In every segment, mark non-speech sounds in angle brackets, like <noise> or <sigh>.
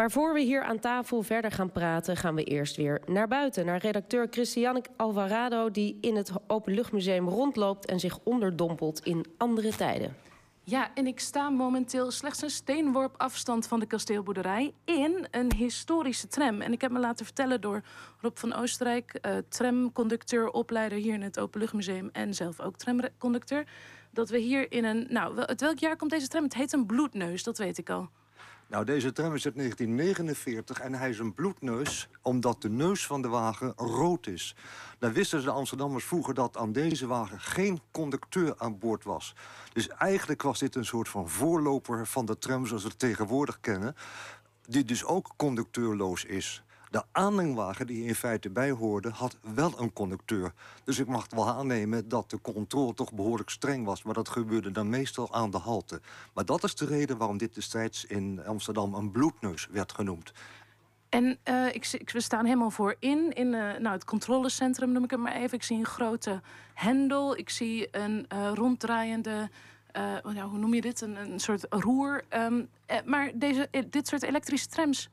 Maar voor we hier aan tafel verder gaan praten, gaan we eerst weer naar buiten. Naar redacteur Christiane Alvarado, die in het Openluchtmuseum rondloopt en zich onderdompelt in andere tijden. Ja, en ik sta momenteel slechts een steenworp afstand van de kasteelboerderij in een historische tram. En ik heb me laten vertellen door Rob van Oostenrijk, uh, tramconducteur, opleider hier in het Openluchtmuseum en zelf ook tramconducteur, dat we hier in een. Nou, uit welk jaar komt deze tram? Het heet een bloedneus, dat weet ik al. Nou, deze tram is uit 1949 en hij is een bloedneus... omdat de neus van de wagen rood is. Dan wisten de Amsterdammers vroeger dat aan deze wagen... geen conducteur aan boord was. Dus eigenlijk was dit een soort van voorloper van de tram... zoals we het tegenwoordig kennen... die dus ook conducteurloos is. De aanhangwagen die in feite bijhoorde, had wel een conducteur. Dus ik mag wel aannemen dat de controle toch behoorlijk streng was. Maar dat gebeurde dan meestal aan de halte. Maar dat is de reden waarom dit destijds in Amsterdam een bloedneus werd genoemd. En uh, ik, we staan helemaal voorin, in uh, nou, het controlecentrum noem ik het maar even. Ik zie een grote hendel, ik zie een uh, ronddraaiende... hoe noem je dit? Een, een soort roer. Um, maar deze, dit soort elektrische trams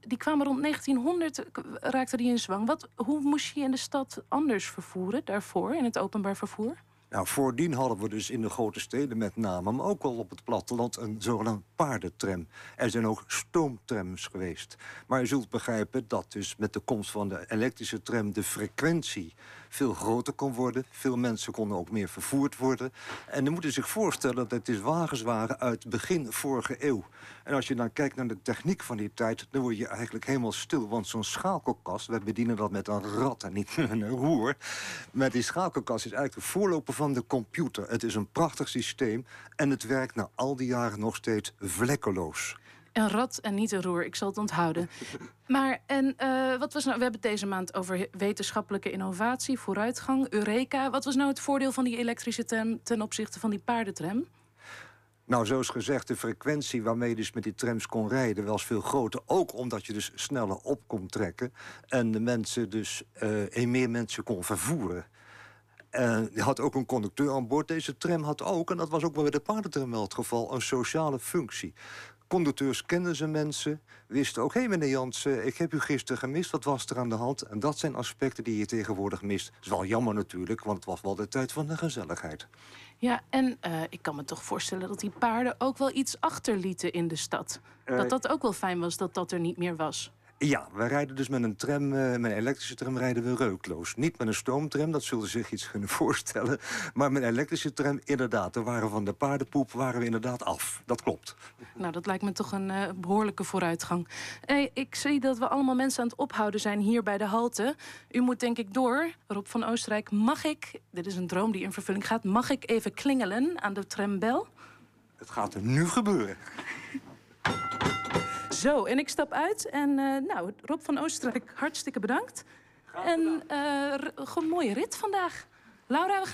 die kwamen rond 1900, raakte die in zwang. Wat, hoe moest je in de stad anders vervoeren daarvoor, in het openbaar vervoer? Nou, voordien hadden we dus in de grote steden met name, maar ook wel op het platteland, een zogenaamd paardentram. Er zijn ook stoomtrams geweest. Maar je zult begrijpen dat dus met de komst van de elektrische tram de frequentie veel groter kon worden. Veel mensen konden ook meer vervoerd worden. En dan moet je zich voorstellen dat het wagens waren uit begin vorige eeuw. En als je dan kijkt naar de techniek van die tijd, dan word je eigenlijk helemaal stil. Want zo'n schakelkast, we bedienen dat met een rat en niet <laughs> een roer. Maar die schakelkast is eigenlijk de voorloper van de computer. Het is een prachtig systeem en het werkt na al die jaren nog steeds vlekkeloos. Een rat en niet een roer, ik zal het onthouden. Maar en uh, wat was nou, we hebben het deze maand over wetenschappelijke innovatie, vooruitgang, Eureka. Wat was nou het voordeel van die elektrische tram ten opzichte van die paardentram? Nou, zoals gezegd, de frequentie waarmee je dus met die trams kon rijden was veel groter. Ook omdat je dus sneller op kon trekken. En de mensen dus uh, meer mensen kon vervoeren. En je had ook een conducteur aan boord. Deze tram had ook, en dat was ook bij de paardentram wel het geval, een sociale functie. Conducteurs kenden ze mensen, wisten ook... hé hey meneer Jansen, ik heb u gisteren gemist, wat was er aan de hand? En dat zijn aspecten die je tegenwoordig mist. Dat is wel jammer natuurlijk, want het was wel de tijd van de gezelligheid. Ja, en uh, ik kan me toch voorstellen dat die paarden ook wel iets achterlieten in de stad. Uh, dat dat ook wel fijn was dat dat er niet meer was. Ja, we rijden dus met een tram, uh, met een elektrische tram rijden we reukloos. Niet met een stoomtram, dat zullen zich iets kunnen <laughs> voorstellen. Maar met een elektrische tram, inderdaad. Er waren van de paardenpoep waren we inderdaad af. Dat klopt. Nou, dat lijkt me toch een uh, behoorlijke vooruitgang. Hey, ik zie dat we allemaal mensen aan het ophouden zijn hier bij de halte. U moet denk ik door. Rob van Oostenrijk, mag ik, dit is een droom die in vervulling gaat... mag ik even klingelen aan de trambel? Het gaat er nu gebeuren. Zo, en ik stap uit. En uh, nou, Rob van Oostenrijk, hartstikke bedankt. En uh, een mooie rit vandaag. Laura, we gaan